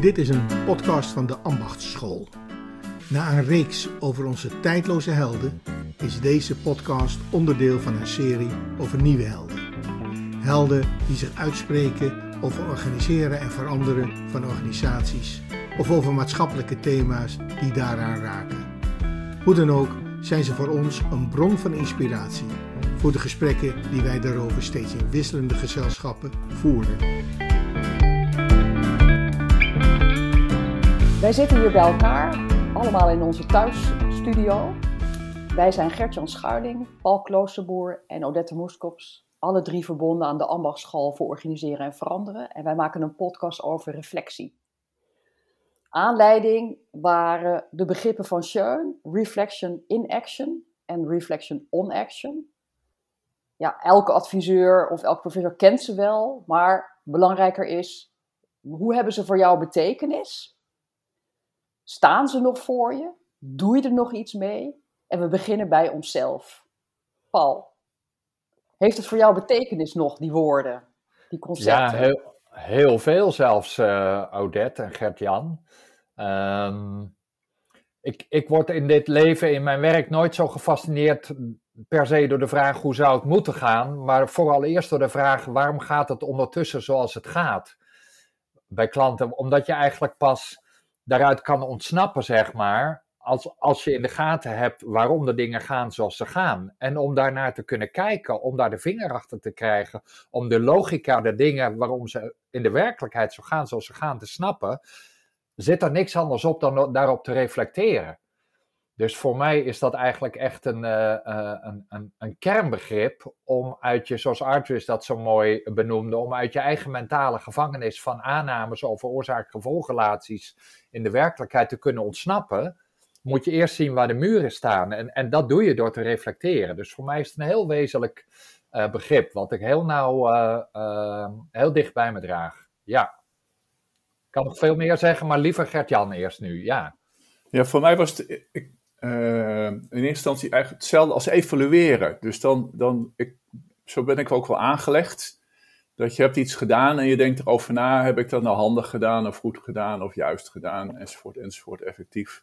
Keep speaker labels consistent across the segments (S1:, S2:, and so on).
S1: Dit is een podcast van de Ambachtsschool. Na een reeks over onze tijdloze helden is deze podcast onderdeel van een serie over nieuwe helden. Helden die zich uitspreken over organiseren en veranderen van organisaties of over maatschappelijke thema's die daaraan raken. Hoe dan ook zijn ze voor ons een bron van inspiratie voor de gesprekken die wij daarover steeds in wisselende gezelschappen voeren.
S2: Wij zitten hier bij elkaar, allemaal in onze thuisstudio. Wij zijn Gertjan Schuiling, Paul Kloosterboer en Odette Moeskops. Alle drie verbonden aan de Ambachtsschool voor Organiseren en Veranderen. En wij maken een podcast over reflectie. Aanleiding waren de begrippen van Schoen, reflection in action en reflection on action. Ja, elke adviseur of elke professor kent ze wel, maar belangrijker is, hoe hebben ze voor jou betekenis? Staan ze nog voor je? Doe je er nog iets mee? En we beginnen bij onszelf. Paul, heeft het voor jou betekenis nog, die woorden, die concepten?
S3: Ja, heel, heel veel zelfs, uh, Odette en Gert-Jan. Ehm, ik, ik word in dit leven, in mijn werk, nooit zo gefascineerd per se door de vraag hoe zou het moeten gaan, maar vooral eerst door de vraag waarom gaat het ondertussen zoals het gaat bij klanten. Omdat je eigenlijk pas daaruit kan ontsnappen, zeg maar, als, als je in de gaten hebt waarom de dingen gaan zoals ze gaan. En om daarnaar te kunnen kijken, om daar de vinger achter te krijgen, om de logica der dingen waarom ze in de werkelijkheid zo gaan zoals ze gaan te snappen, zit er niks anders op dan daarop te reflecteren. Dus voor mij is dat eigenlijk echt een, uh, een, een, een, kernbegrip om uit je, zoals Arthur dat zo mooi benoemde, om uit je eigen mentale gevangenis van aannames over oorzaak-gevolgrelaties in de werkelijkheid te kunnen ontsnappen, moet je eerst zien waar de muren staan. En, en dat doe je door te reflecteren. Dus voor mij is het een heel wezenlijk uh, begrip, wat ik heel nauw, heel dicht bij me draag. Ja. Ik kan nog veel meer zeggen, maar liever Gert-Jan eerst nu, ja.
S4: Ja, voor mij was het, uh, in eerste instantie eigenlijk hetzelfde als evalueren. Dus dan, dan ik, zo ben ik ook wel aangelegd. Dat je hebt iets gedaan en je denkt erover na, heb ik dat nou handig gedaan of goed gedaan of juist gedaan, enzovoort, enzovoort, effectief.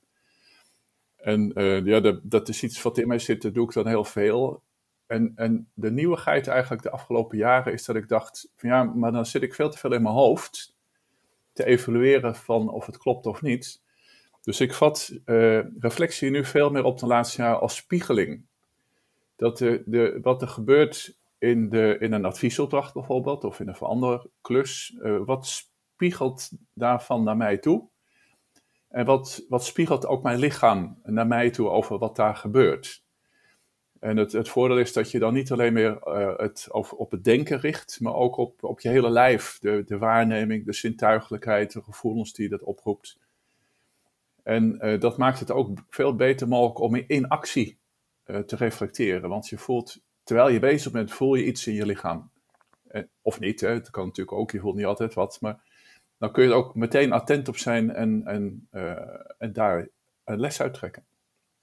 S4: En uh, ja, dat, dat is iets wat in mij zit, dat doe ik dan heel veel. En, en de nieuwigheid eigenlijk de afgelopen jaren is dat ik dacht, van ja, maar dan zit ik veel te veel in mijn hoofd te evalueren van of het klopt of niet. Dus ik vat uh, reflectie nu veel meer op de laatste jaren als spiegeling. Dat de, de, wat er gebeurt in, de, in een adviesopdracht bijvoorbeeld, of in een veranderklus, uh, wat spiegelt daarvan naar mij toe? En wat, wat spiegelt ook mijn lichaam naar mij toe over wat daar gebeurt? En het, het voordeel is dat je dan niet alleen meer uh, het over, op het denken richt, maar ook op, op je hele lijf. De, de waarneming, de zintuigelijkheid, de gevoelens die dat oproept. En uh, dat maakt het ook veel beter mogelijk om in actie uh, te reflecteren. Want je voelt, terwijl je bezig bent, voel je iets in je lichaam. Uh, of niet, hè? het kan natuurlijk ook, je voelt niet altijd wat. Maar dan kun je er ook meteen attent op zijn en, en, en daar een les uit trekken.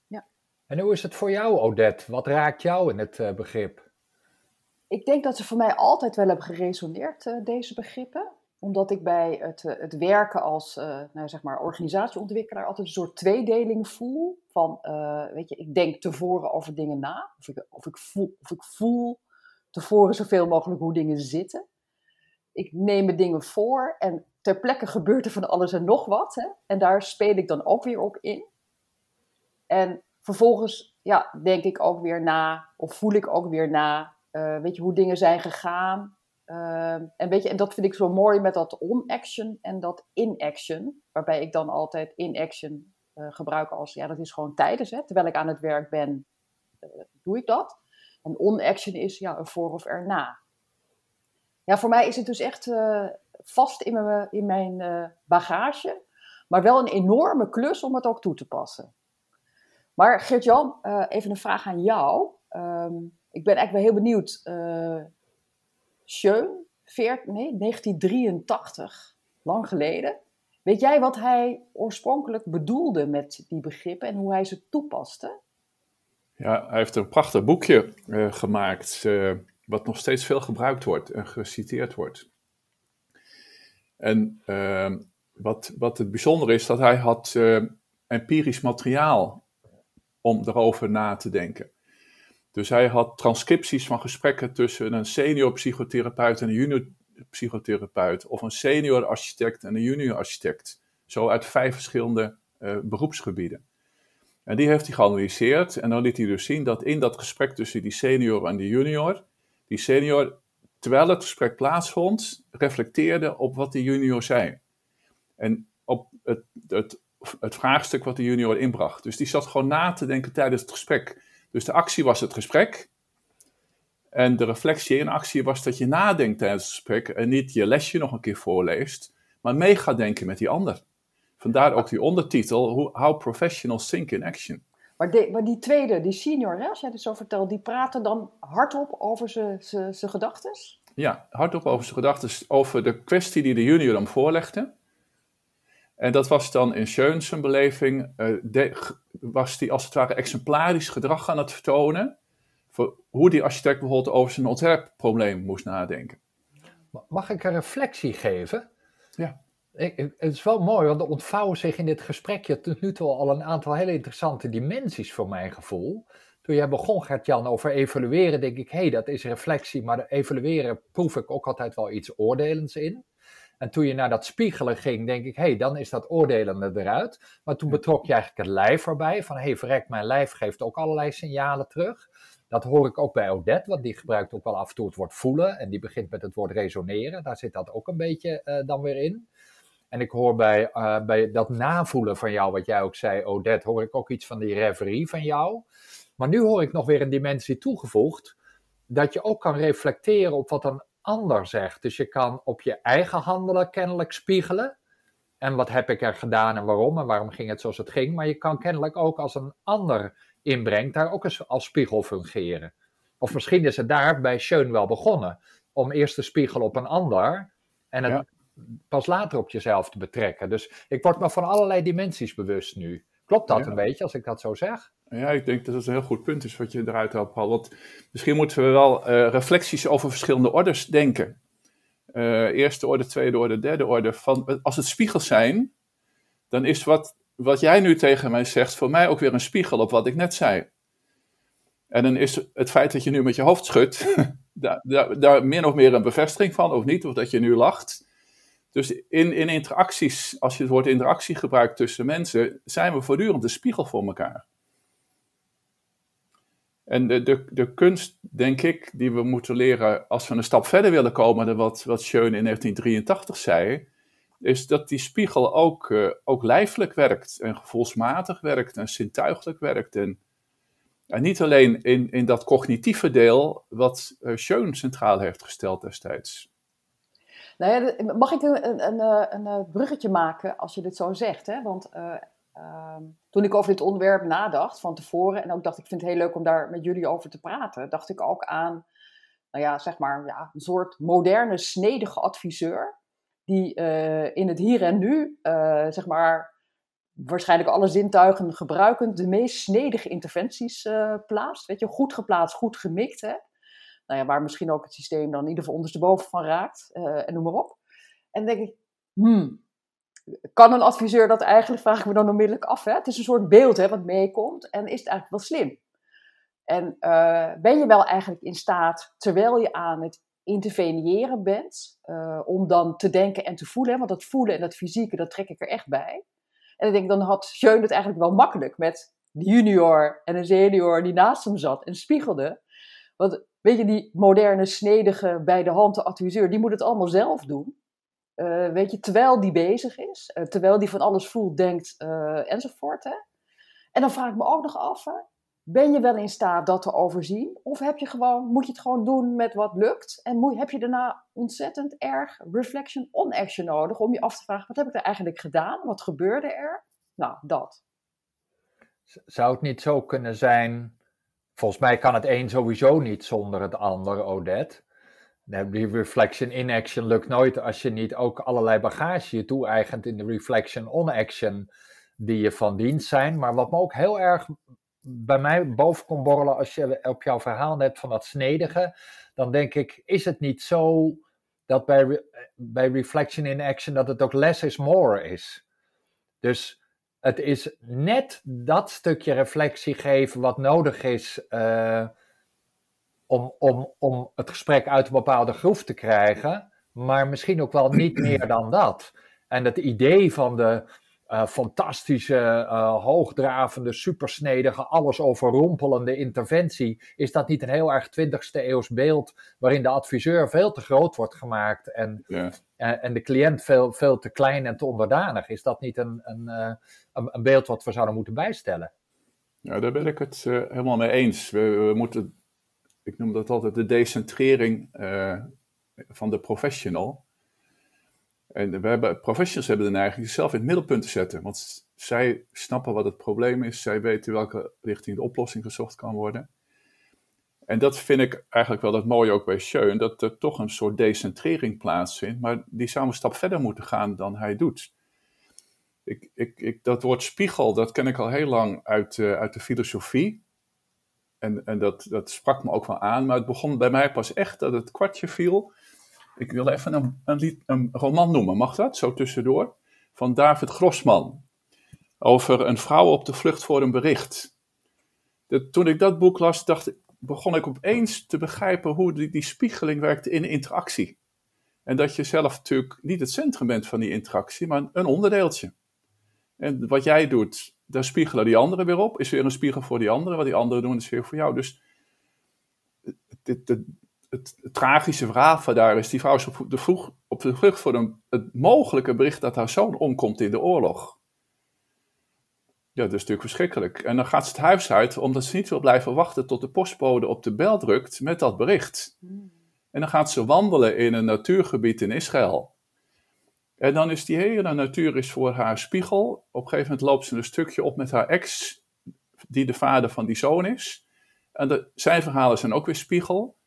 S3: Ja. En hoe is het voor jou, Odette? Wat raakt jou in het begrip?
S2: Ik denk dat ze voor mij altijd wel hebben geresoneerd, deze begrippen omdat ik bij het, eh, het werken als uh, nou, zeg maar organisatieontwikkelaar altijd een soort tweedeling voel. Van, uh, weet je, ik denk tevoren over dingen na. Of ik, of, ik voel, of ik voel tevoren zoveel mogelijk hoe dingen zitten. Ik neem me dingen voor en ter plekke gebeurt er van alles en nog wat. Hè? En daar speel ik dan ook weer op in. En vervolgens ja, denk ik ook weer na, of voel ik ook weer na, weet je, hoe dingen zijn gegaan. Uh, en, weet je, en dat vind ik zo mooi met dat on-action en dat in-action. Waarbij ik dan altijd in-action uh, gebruik als, ja, dat is gewoon tijdens. Hè, terwijl ik aan het werk ben, uh, doe ik dat. En on-action is ja, een voor of erna. Ja, voor mij is het dus echt eh, vast in mijn, in mijn bagage. Maar wel een enorme klus om het ook toe te passen. Maar Geert-Jan, even een vraag aan jou. Um, ik ben eigenlijk wel heel benieuwd Schön, nee, 1983, lang geleden. Weet jij wat hij oorspronkelijk bedoelde met die begrippen en hoe hij ze toepaste?
S4: Ja, hij heeft een prachtig boekje uh, gemaakt, uh, wat nog steeds veel gebruikt wordt en geciteerd wordt. En uh, wat, wat het bijzonder is, dat hij had uh, empirisch materiaal om erover na te denken. Dus hij had transcripties van gesprekken tussen een senior psychotherapeut en een junior psychotherapeut, of een senior architect en een junior architect. Zo uit vijf verschillende uh, beroepsgebieden. En die heeft hij geanalyseerd en dan liet hij dus zien dat in dat gesprek tussen die senior en die junior, die senior, terwijl het gesprek plaatsvond, reflecteerde op wat die junior zei. En op het, het, het vraagstuk wat de junior inbracht. Dus die zat gewoon na te denken tijdens het gesprek. Dus de actie was het gesprek. En de reflectie in actie was dat je nadenkt tijdens het gesprek en niet je lesje nog een keer voorleest, maar mee gaat denken met die ander. Vandaar ook die ondertitel, How Professionals Think in Action.
S2: Maar, de, maar die tweede, die senior, hè, als jij het zo vertelt, die praten dan hardop over zijn gedachten?
S4: Ja, hardop over zijn gedachten, over de kwestie die de junior hem voorlegde. En dat was dan in Schön zijn beleving, uh, was hij als het ware exemplarisch gedrag aan het vertonen. Voor hoe die architect bijvoorbeeld over zijn ontwerpprobleem moest nadenken.
S3: Mag ik een reflectie geven?
S4: Ja.
S3: Ik, het is wel mooi, want er ontvouwen zich in dit gesprekje tot nu toe al een aantal hele interessante dimensies voor mijn gevoel. Toen jij begon, Gert-Jan, over evalueren, denk ik, hé, hey, dat is reflectie, maar evalueren proef ik ook altijd wel iets oordelends in. En toen je naar dat spiegelen ging, denk ik, hé, hey, dan is dat oordelende eruit. Maar toen betrok je eigenlijk het lijf erbij, van hé, hey, verrek, mijn lijf geeft ook allerlei signalen terug. Dat hoor ik ook bij Odette, want die gebruikt ook wel af en toe het woord voelen. En die begint met het woord resoneren. Daar zit dat ook een beetje uh, dan weer in. En ik hoor bij, uh, bij dat navoelen van jou, wat jij ook zei, Odette, hoor ik ook iets van die reverie van jou. Maar nu hoor ik nog weer een dimensie toegevoegd, dat je ook kan reflecteren op wat een ander zegt. Dus je kan op je eigen handelen kennelijk spiegelen. En wat heb ik er gedaan en waarom en waarom ging het zoals het ging. Maar je kan kennelijk ook als een ander inbrengt, daar ook eens als spiegel fungeren. Of misschien is het daar bij Schoen wel begonnen. Om eerst te spiegelen op een ander en het pas later op jezelf te betrekken. Dus ik word me van allerlei dimensies bewust nu. Klopt dat een beetje als ik dat zo zeg?
S4: Ja, ik denk dat het een heel goed punt is wat je eruit haalt, Paul. Want misschien moeten we wel uh, reflecties over verschillende orders denken. Uh, eerste orde, tweede orde, derde orde. Van, als het spiegels zijn, dan is wat, wat jij nu tegen mij zegt voor mij ook weer een spiegel op wat ik net zei. En dan is het feit dat je nu met je hoofd schudt, daar, daar, daar min of meer een bevestiging van, of niet, of dat je nu lacht. Dus in, in interacties, als je het woord interactie gebruikt tussen mensen, zijn we voortdurend een spiegel voor elkaar. En de, de, de kunst, denk ik, die we moeten leren als we een stap verder willen komen dan wat, wat Schoen in 1983 zei, is dat die spiegel ook, uh, ook lijfelijk werkt en gevoelsmatig werkt en zintuigelijk werkt. En, en niet alleen in, in dat cognitieve deel wat uh, centraal heeft gesteld destijds.
S2: Nou ja, mag ik een, een, een, een, bruggetje maken als je dit zo zegt? Hè? Want uh, toen ik over dit onderwerp nadacht van tevoren en ook dacht ik vind het heel leuk om daar met jullie over te praten, dacht ik ook aan, nou ja, zeg maar, ja, een soort moderne, snedige adviseur die uh, in het hier en nu, uh, zeg maar, waarschijnlijk alle zintuigen gebruikend de meest snedige interventies uh, plaatst. Weet je, goed geplaatst, goed gemikt. Hè? Nou ja, waar misschien ook het systeem dan in ieder geval ondersteboven van raakt en noem maar op. En denk ik, hmm, kan een adviseur dat eigenlijk, vraag ik me dan onmiddellijk af. Hè? Het is een soort beeld hè, wat meekomt en is het eigenlijk wel slim? En uh, ben je wel eigenlijk in staat, terwijl je aan het interveneren bent, uh, om dan te denken en te voelen, want dat voelen en dat fysieke, dat trek ik er echt bij. En ik denk, dan had Jeun het eigenlijk wel makkelijk met de junior en een senior die naast hem zat en spiegelde. Want weet je, die moderne, snedige, bij de hand adviseur, die moet het allemaal zelf doen. Uh, weet je, terwijl die bezig is, uh, terwijl die van alles voelt, denkt uh, enzovoort. Hè? En dan vraag ik me ook nog af, ben je wel in staat dat te overzien? Of heb je gewoon, moet je het gewoon doen met wat lukt? En heb je daarna ontzettend erg reflection on action nodig om je af te vragen, wat heb ik er eigenlijk gedaan? Wat gebeurde er? Nou, dat.
S3: Zou het niet zo kunnen zijn, volgens mij kan het een sowieso niet zonder het ander, Odette die reflection in action lukt nooit als je niet ook allerlei bagage je toe-eigent in de reflection on action die je van dienst zijn. Maar wat me ook heel erg bij mij boven kon borrelen als je op jouw verhaal net van dat snedige, dan denk ik, is het niet zo dat bij, bij reflection in action dat het ook less is more is. Dus het is net dat stukje reflectie geven wat nodig is uh, om, om, om het gesprek uit een bepaalde groef te krijgen, maar misschien ook wel niet meer dan dat. En het idee van de uh, fantastische, uh, hoogdravende, supersnedige, alles overrompelende interventie, is dat niet een heel erg 20ste eeuws beeld waarin de adviseur veel te groot wordt gemaakt en, ja. uh, en de cliënt veel, veel te klein en te onderdanig? Is dat niet een, een, een, een beeld wat we zouden moeten bijstellen?
S4: Ja, daar ben ik het helemaal mee eens. We, we, moeten, ik noem dat altijd de decentrering van de professional. En we hebben, professionals hebben de neiging zichzelf in het middelpunt te zetten. Want zij snappen wat het probleem is. Zij weten welke richting de oplossing gezocht kan worden. En dat vind ik eigenlijk wel het mooie ook bij Schön. Dat er toch een soort decentrering plaatsvindt. Maar die zou een stap verder moeten gaan dan hij doet. Ik, ik, ik, dat woord spiegel, dat ken ik al heel lang uit, uh, uit de filosofie. En, en dat, dat sprak me ook wel aan. Maar het begon bij mij pas echt dat het kwartje viel ik wil even een, een, een roman noemen, mag dat? Zo tussendoor. Van David Grossman. Over een vrouw op de vlucht voor een bericht. toen ik dat boek las, dacht, begon ik opeens te begrijpen hoe die, die spiegeling werkt in interactie. En dat je zelf natuurlijk niet het centrum bent van die interactie, maar een onderdeeltje. En wat jij doet, daar spiegelen die anderen weer op, is weer een spiegel voor die anderen. Wat die anderen doen, is weer voor jou. Dus dit, het, tragische verhaal van daar is, die vrouw is op de, vroeg, op de vlucht voor een, het mogelijke bericht dat haar zoon omkomt in de oorlog. Ja, dat is natuurlijk verschrikkelijk. En dan gaat ze het huis uit omdat ze niet wil blijven wachten tot de postbode op de bel drukt met dat bericht. En dan gaat ze wandelen in een natuurgebied in Israël. En dan is die hele natuur is voor haar spiegel. Op een gegeven moment loopt ze een stukje op met haar ex, die de vader van die zoon is. En de, zijn verhalen zijn ook weer spiegel.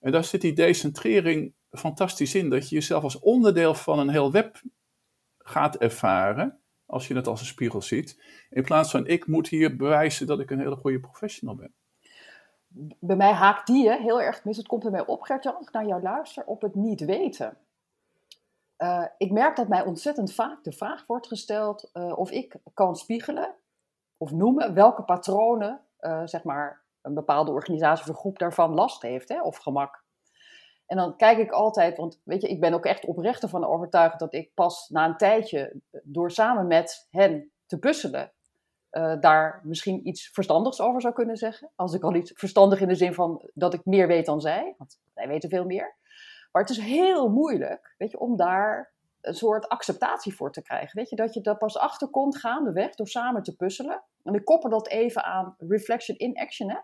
S4: En daar zit die decentrering fantastisch in, dat je jezelf als onderdeel van een heel web gaat ervaren, als je het als een spiegel ziet, in plaats van ik moet hier bewijzen dat ik een hele goede professional ben.
S2: Bij mij haakt die heel erg mis. Het komt bij mij op, Gert-Jan, naar jou luister, op het niet weten. Uh, ik merk dat mij ontzettend vaak de vraag wordt gesteld uh, of ik kan spiegelen of noemen welke patronen, uh, zeg maar, een bepaalde organisatie of groep daarvan last heeft, hè, of gemak. En dan kijk ik altijd, want weet je, ik ben ook echt oprecht ervan overtuigd dat ik pas na een tijdje, door samen met hen te puzzelen, daar misschien iets verstandigs over zou kunnen zeggen. Als ik al iets verstandig in de zin van dat ik meer weet dan zij, want zij weten veel meer. Maar het is heel moeilijk, weet je, om daar een soort acceptatie voor te krijgen. Weet je, dat je daar pas achter komt gaandeweg door samen te puzzelen. En ik koppel dat even aan reflection in action. Hè?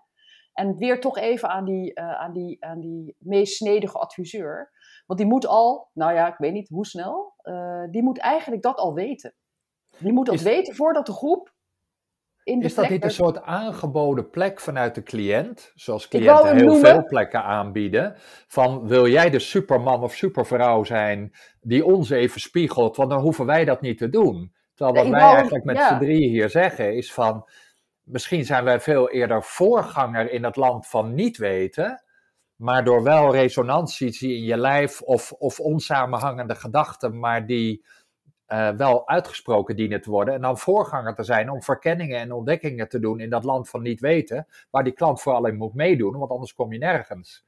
S2: En weer toch even aan die, uh, aan die, aan die meest snedige adviseur. Want die moet al, nou ja, ik weet niet hoe snel, uh, die moet eigenlijk dat al weten. Die moet dat is, weten voordat de groep
S3: in de Is dat niet een soort aangeboden plek vanuit de cliënt? Zoals cliënten heel noemen. veel plekken aanbieden. Van wil jij de superman of supervrouw zijn die ons even spiegelt? Want dan hoeven wij dat niet te doen. Terwijl wat wij eigenlijk met ja. z'n drieën hier zeggen is van misschien zijn wij veel eerder voorganger in het land van niet weten, maar door wel resonanties in je lijf of, of onsamenhangende gedachten, maar die uh, wel uitgesproken dienen te worden. En dan voorganger te zijn om verkenningen en ontdekkingen te doen in dat land van niet weten, waar die klant vooral in moet meedoen, want anders kom je nergens.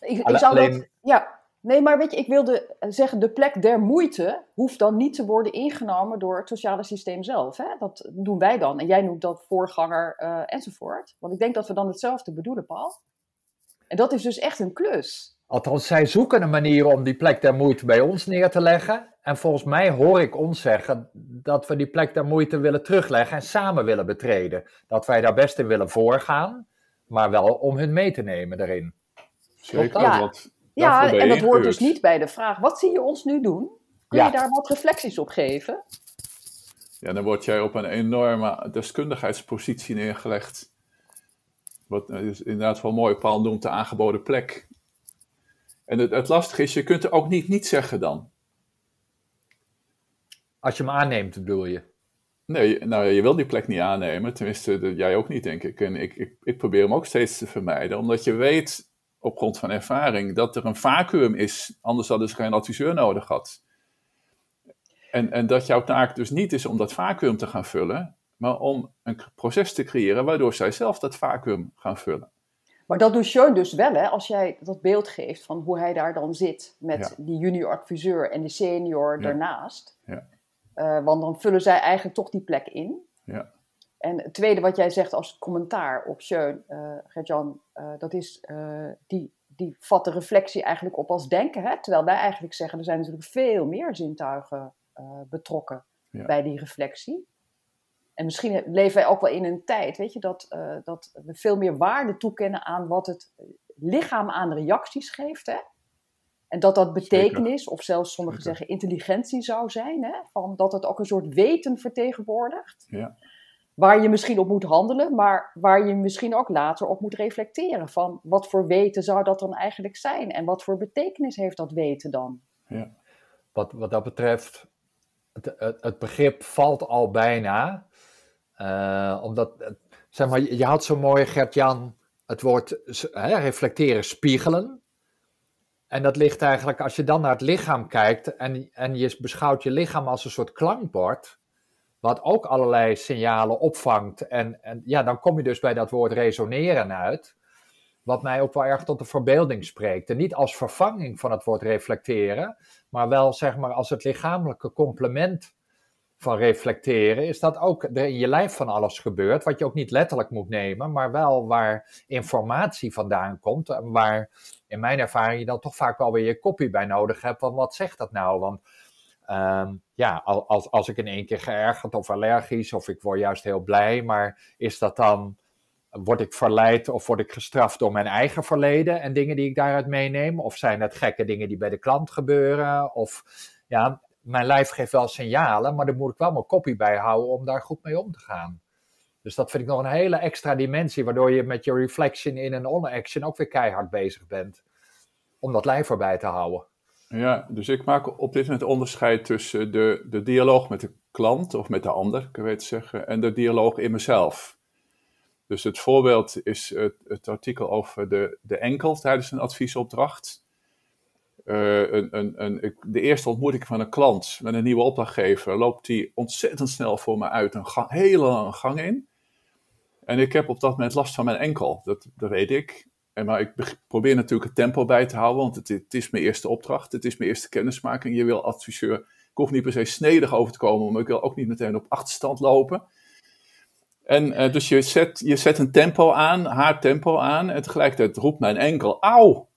S2: Ik, ik zou Alleen, dat, ja, Nee, maar weet je, ik wilde zeggen, de plek der moeite hoeft dan niet te worden ingenomen door het sociale systeem zelf. Hè? Dat doen wij dan. En jij noemt dat voorganger uh, enzovoort. Want ik denk dat we dan hetzelfde bedoelen, Paul. En dat is dus echt een klus.
S3: Althans, zij zoeken een manier om die plek der moeite bij ons neer te leggen. En volgens mij hoor ik ons zeggen dat we die plek der moeite willen terugleggen en samen willen betreden. Dat wij daar best in willen voorgaan, maar wel om hun mee te nemen erin.
S4: Zeker, ja.
S2: Ja, en dat hoort dus niet bij de vraag: wat zie je ons nu doen? Kun je daar wat reflecties op geven?
S4: Ja, dan word jij op een enorme deskundigheidspositie neergelegd. Wat is inderdaad wel mooi, Paul noemt de aangeboden plek. En het, het lastige is, je kunt er ook niet niet zeggen dan.
S3: Als je hem aanneemt, bedoel je?
S4: Nee, nou, je wil die plek niet aannemen. Tenminste, jij ook niet, denk ik. En ik, ik, ik probeer hem ook steeds te vermijden. Omdat je weet op grond van ervaring, dat er een vacuüm is, anders hadden ze geen adviseur nodig gehad. En, en dat jouw taak dus niet is om dat vacuüm te gaan vullen, maar om een proces te creëren waardoor zij zelf dat vacuüm gaan vullen.
S2: Maar dat doet Sean dus wel, hè, als jij dat beeld geeft van hoe hij daar dan zit met die junior adviseur en die senior
S4: Ja.
S2: daarnaast.
S4: Ja.
S2: Eh, want dan vullen zij eigenlijk toch die plek in.
S4: Ja.
S2: En het tweede wat jij zegt als commentaar op Sean, eh Gert-Jan, eh, dat is, die, die vat de reflectie eigenlijk op als denken. Hè? Terwijl wij eigenlijk zeggen, er zijn natuurlijk veel meer zintuigen betrokken bij die reflectie. En misschien leven wij ook wel in een tijd, weet je, dat, eh, dat we veel meer waarde toekennen aan wat het lichaam aan reacties geeft. Hè? En dat dat betekenis, of zelfs sommigen
S4: Zeker.
S2: zeggen intelligentie zou zijn. Hè? Van dat het ook een soort weten vertegenwoordigt.
S4: Ja.
S2: Waar je misschien op moet handelen, maar waar je misschien ook later op moet reflecteren. Van wat voor weten zou dat dan eigenlijk zijn? En wat voor betekenis heeft dat weten dan?
S3: Wat, wat dat betreft, het, het, het begrip valt al bijna. Eh, omdat, eh, zeg maar, je had zo mooi, Gert-Jan, het woord hè, reflecteren, spiegelen. En dat ligt eigenlijk, als je dan naar het lichaam kijkt en, en je beschouwt je lichaam als een soort klankbord, wat ook allerlei signalen opvangt. En, en ja, dan kom je dus bij dat woord resoneren uit, wat mij ook wel erg tot de verbeelding spreekt. En niet als vervanging van het woord reflecteren, maar wel zeg maar als het lichamelijke complement van reflecteren, is dat ook er in je lijf van alles gebeurt, wat je ook niet letterlijk moet nemen, maar wel waar informatie vandaan komt en waar in mijn ervaring je dan toch vaak wel weer je kopie bij nodig hebt, van wat zegt dat nou? Want ehm, ja, al- als, als ik in één keer geërgerd of allergisch of ik word juist heel blij, maar is dat dan, word ik verleid of word ik gestraft door mijn eigen verleden en dingen die ik daaruit meeneem? Of zijn het gekke dingen die bij de klant gebeuren? Of ja, mijn lijf geeft wel signalen, maar daar moet ik wel mijn kopie bij houden om daar goed mee om te gaan. Dus dat vind ik nog een hele extra dimensie, waardoor je met je reflection in een on-action ook weer keihard bezig bent. Om dat lijf erbij te houden.
S4: Ja, dus ik maak op dit moment onderscheid tussen de, de dialoog met de klant of met de ander, kan ik het zeggen, en de dialoog in mezelf. Dus het voorbeeld is het, het artikel over de, de enkel tijdens een adviesopdracht. Eh, een, een, een, de eerste ontmoeting van een klant met een nieuwe opdrachtgever loopt die ontzettend snel voor me uit een hele lange gang in. En ik heb op dat moment last van mijn enkel, dat, dat weet ik. En maar ik probeer natuurlijk het tempo bij te houden, want het, het is mijn eerste opdracht, het is mijn eerste kennismaking. Je wil adviseur, ik hoef niet per se snedig over te komen, maar ik wil ook niet meteen op achterstand lopen. En eh, dus je zet, je zet een tempo aan, haar tempo aan, en tegelijkertijd roept mijn enkel, auw!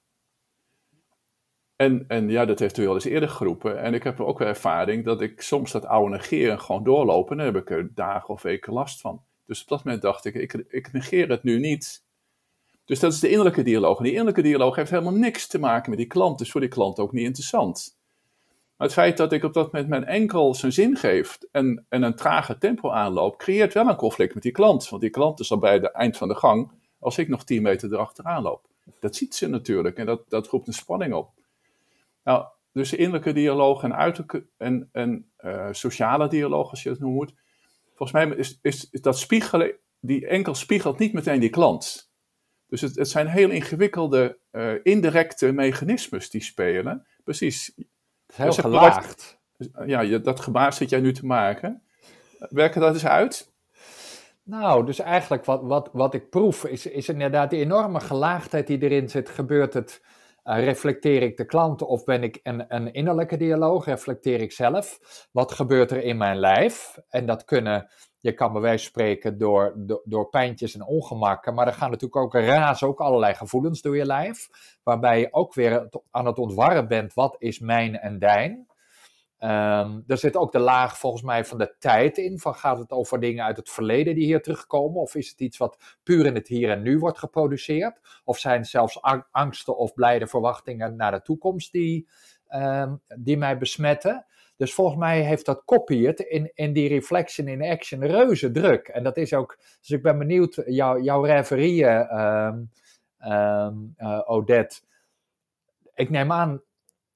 S4: En, en ja, dat heeft u wel eens eerder geroepen. En ik heb ook wel ervaring dat ik soms dat oude negeren gewoon doorloop. En dan heb ik er dagen of weken last van. Dus op dat moment dacht ik, ik, ik negeer het nu niet. Dus dat is de innerlijke dialoog. En die innerlijke dialoog heeft helemaal niks te maken met die klant. Dus voor die klant ook niet interessant. Maar het feit dat ik op dat moment mijn enkel zijn zin geef en, en een trage tempo aanloop, creëert wel een conflict met die klant. Want die klant is al bij het eind van de gang als ik nog 10 meter erachteraan loop. Dat ziet ze natuurlijk en dat, dat roept een spanning op. Nou, dus innerlijke dialoog en uiterlijke en, en eh, sociale dialoog, als je het noemt. Volgens mij is, is, is dat spiegelen, die enkel spiegelt niet meteen die klant. Dus het, het zijn heel ingewikkelde eh, indirecte mechanismes die spelen. Precies.
S3: Het is heel
S4: Dus zeg maar
S3: gelaagd.
S4: Ja, dat gebaar zit jij nu te maken. Werken dat eens uit?
S3: Nou, dus eigenlijk wat, wat, wat ik proef is, is inderdaad die enorme gelaagdheid die erin zit. Gebeurt het, eh, reflecteer ik de klant of ben ik een, een innerlijke dialoog? Reflecteer ik zelf? Wat gebeurt er in mijn lijf? En dat kunnen, je kan bij wijze van spreken door, door, pijntjes en ongemakken, maar er gaan natuurlijk ook razen, ook allerlei gevoelens door je lijf. Waarbij je ook weer aan het ontwarren bent, wat is mijn en dijn? Ehm, er zit ook de laag volgens mij van de tijd in. Van gaat het over dingen uit het verleden die hier terugkomen? Of is het iets wat puur in het hier en nu wordt geproduceerd? Of zijn zelfs ang- angsten of blijde verwachtingen naar de toekomst die, ehm, die mij besmetten? Dus volgens mij heeft dat copy het in, in die reflection in action reuze druk. En dat is ook, dus ik ben benieuwd, jou, jouw reverieën, ehm ehm, eh, Odette. Ik neem aan,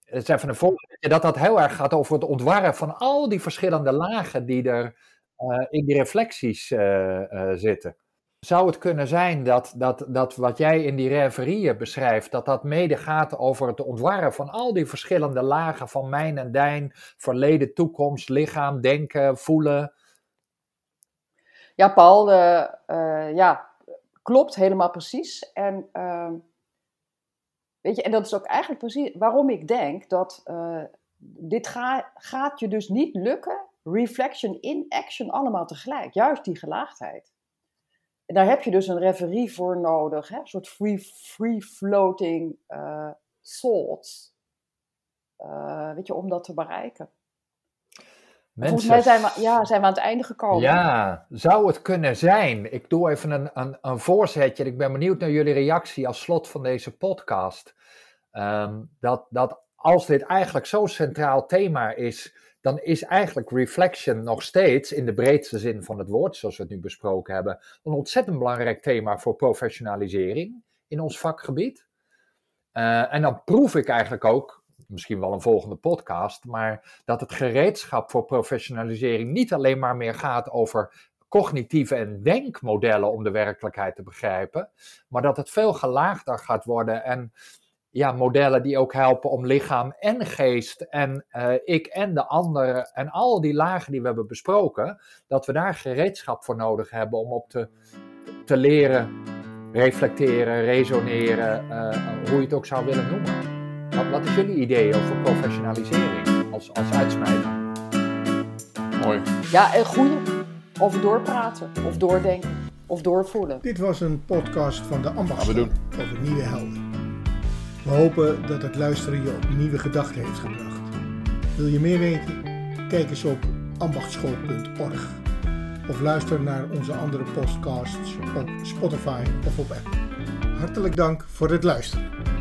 S3: het is een voorbeeld, dat dat heel erg gaat over het ontwarren van al die verschillende lagen die er eh, in die reflecties eh, eh, zitten. zou het kunnen zijn dat, dat, dat wat jij in die reverieën beschrijft, dat dat mede gaat over het ontwarren van al die verschillende lagen van mijn en dijn, verleden, toekomst, lichaam, denken, voelen?
S2: Ja, Paul, ja, klopt helemaal precies. En, uh, weet je, en dat is ook eigenlijk precies waarom ik denk dat uh, dit ga, gaat je dus niet lukken, reflection in action allemaal tegelijk. Juist die gelaagdheid. En daar heb je dus een referee voor nodig, hè? een soort free, free floating uh, thoughts. Uh, weet je, om dat te bereiken. Mensen... Volgens mij zijn we, ja, zijn we aan het einde gekomen.
S3: Ja, zou het kunnen zijn? Ik doe even een, een, een voorzetje. Ik ben benieuwd naar jullie reactie als slot van deze podcast. Um, dat, dat als dit eigenlijk zo'n centraal thema is, dan is eigenlijk reflection nog steeds, in de breedste zin van het woord, zoals we het nu besproken hebben, een ontzettend belangrijk thema voor professionalisering in ons vakgebied. Uh, en dan proef ik eigenlijk ook, misschien wel een volgende podcast, maar dat het gereedschap voor professionalisering niet alleen maar meer gaat over cognitieve en denkmodellen om de werkelijkheid te begrijpen, maar dat het veel gelaagder gaat worden en ja, modellen die ook helpen om lichaam en geest en uh, ik en de ander en al die lagen die we hebben besproken, dat we daar gereedschap voor nodig hebben om op te, te leren, reflecteren, resoneren, uh, hoe je het ook zou willen noemen. Wat, wat is jullie idee over professionalisering als, als uitsmijter?
S4: Mooi.
S2: Ja, een goede. Of doorpraten, of doordenken, of doorvoelen.
S1: Dit was een podcast van de Ambachtschool over nieuwe helden. We hopen dat het luisteren je op nieuwe gedachten heeft gebracht. Wil je meer weten? Kijk eens op ambachtschool.org of luister naar onze andere podcasts op Spotify of op Apple. Hartelijk dank voor het luisteren.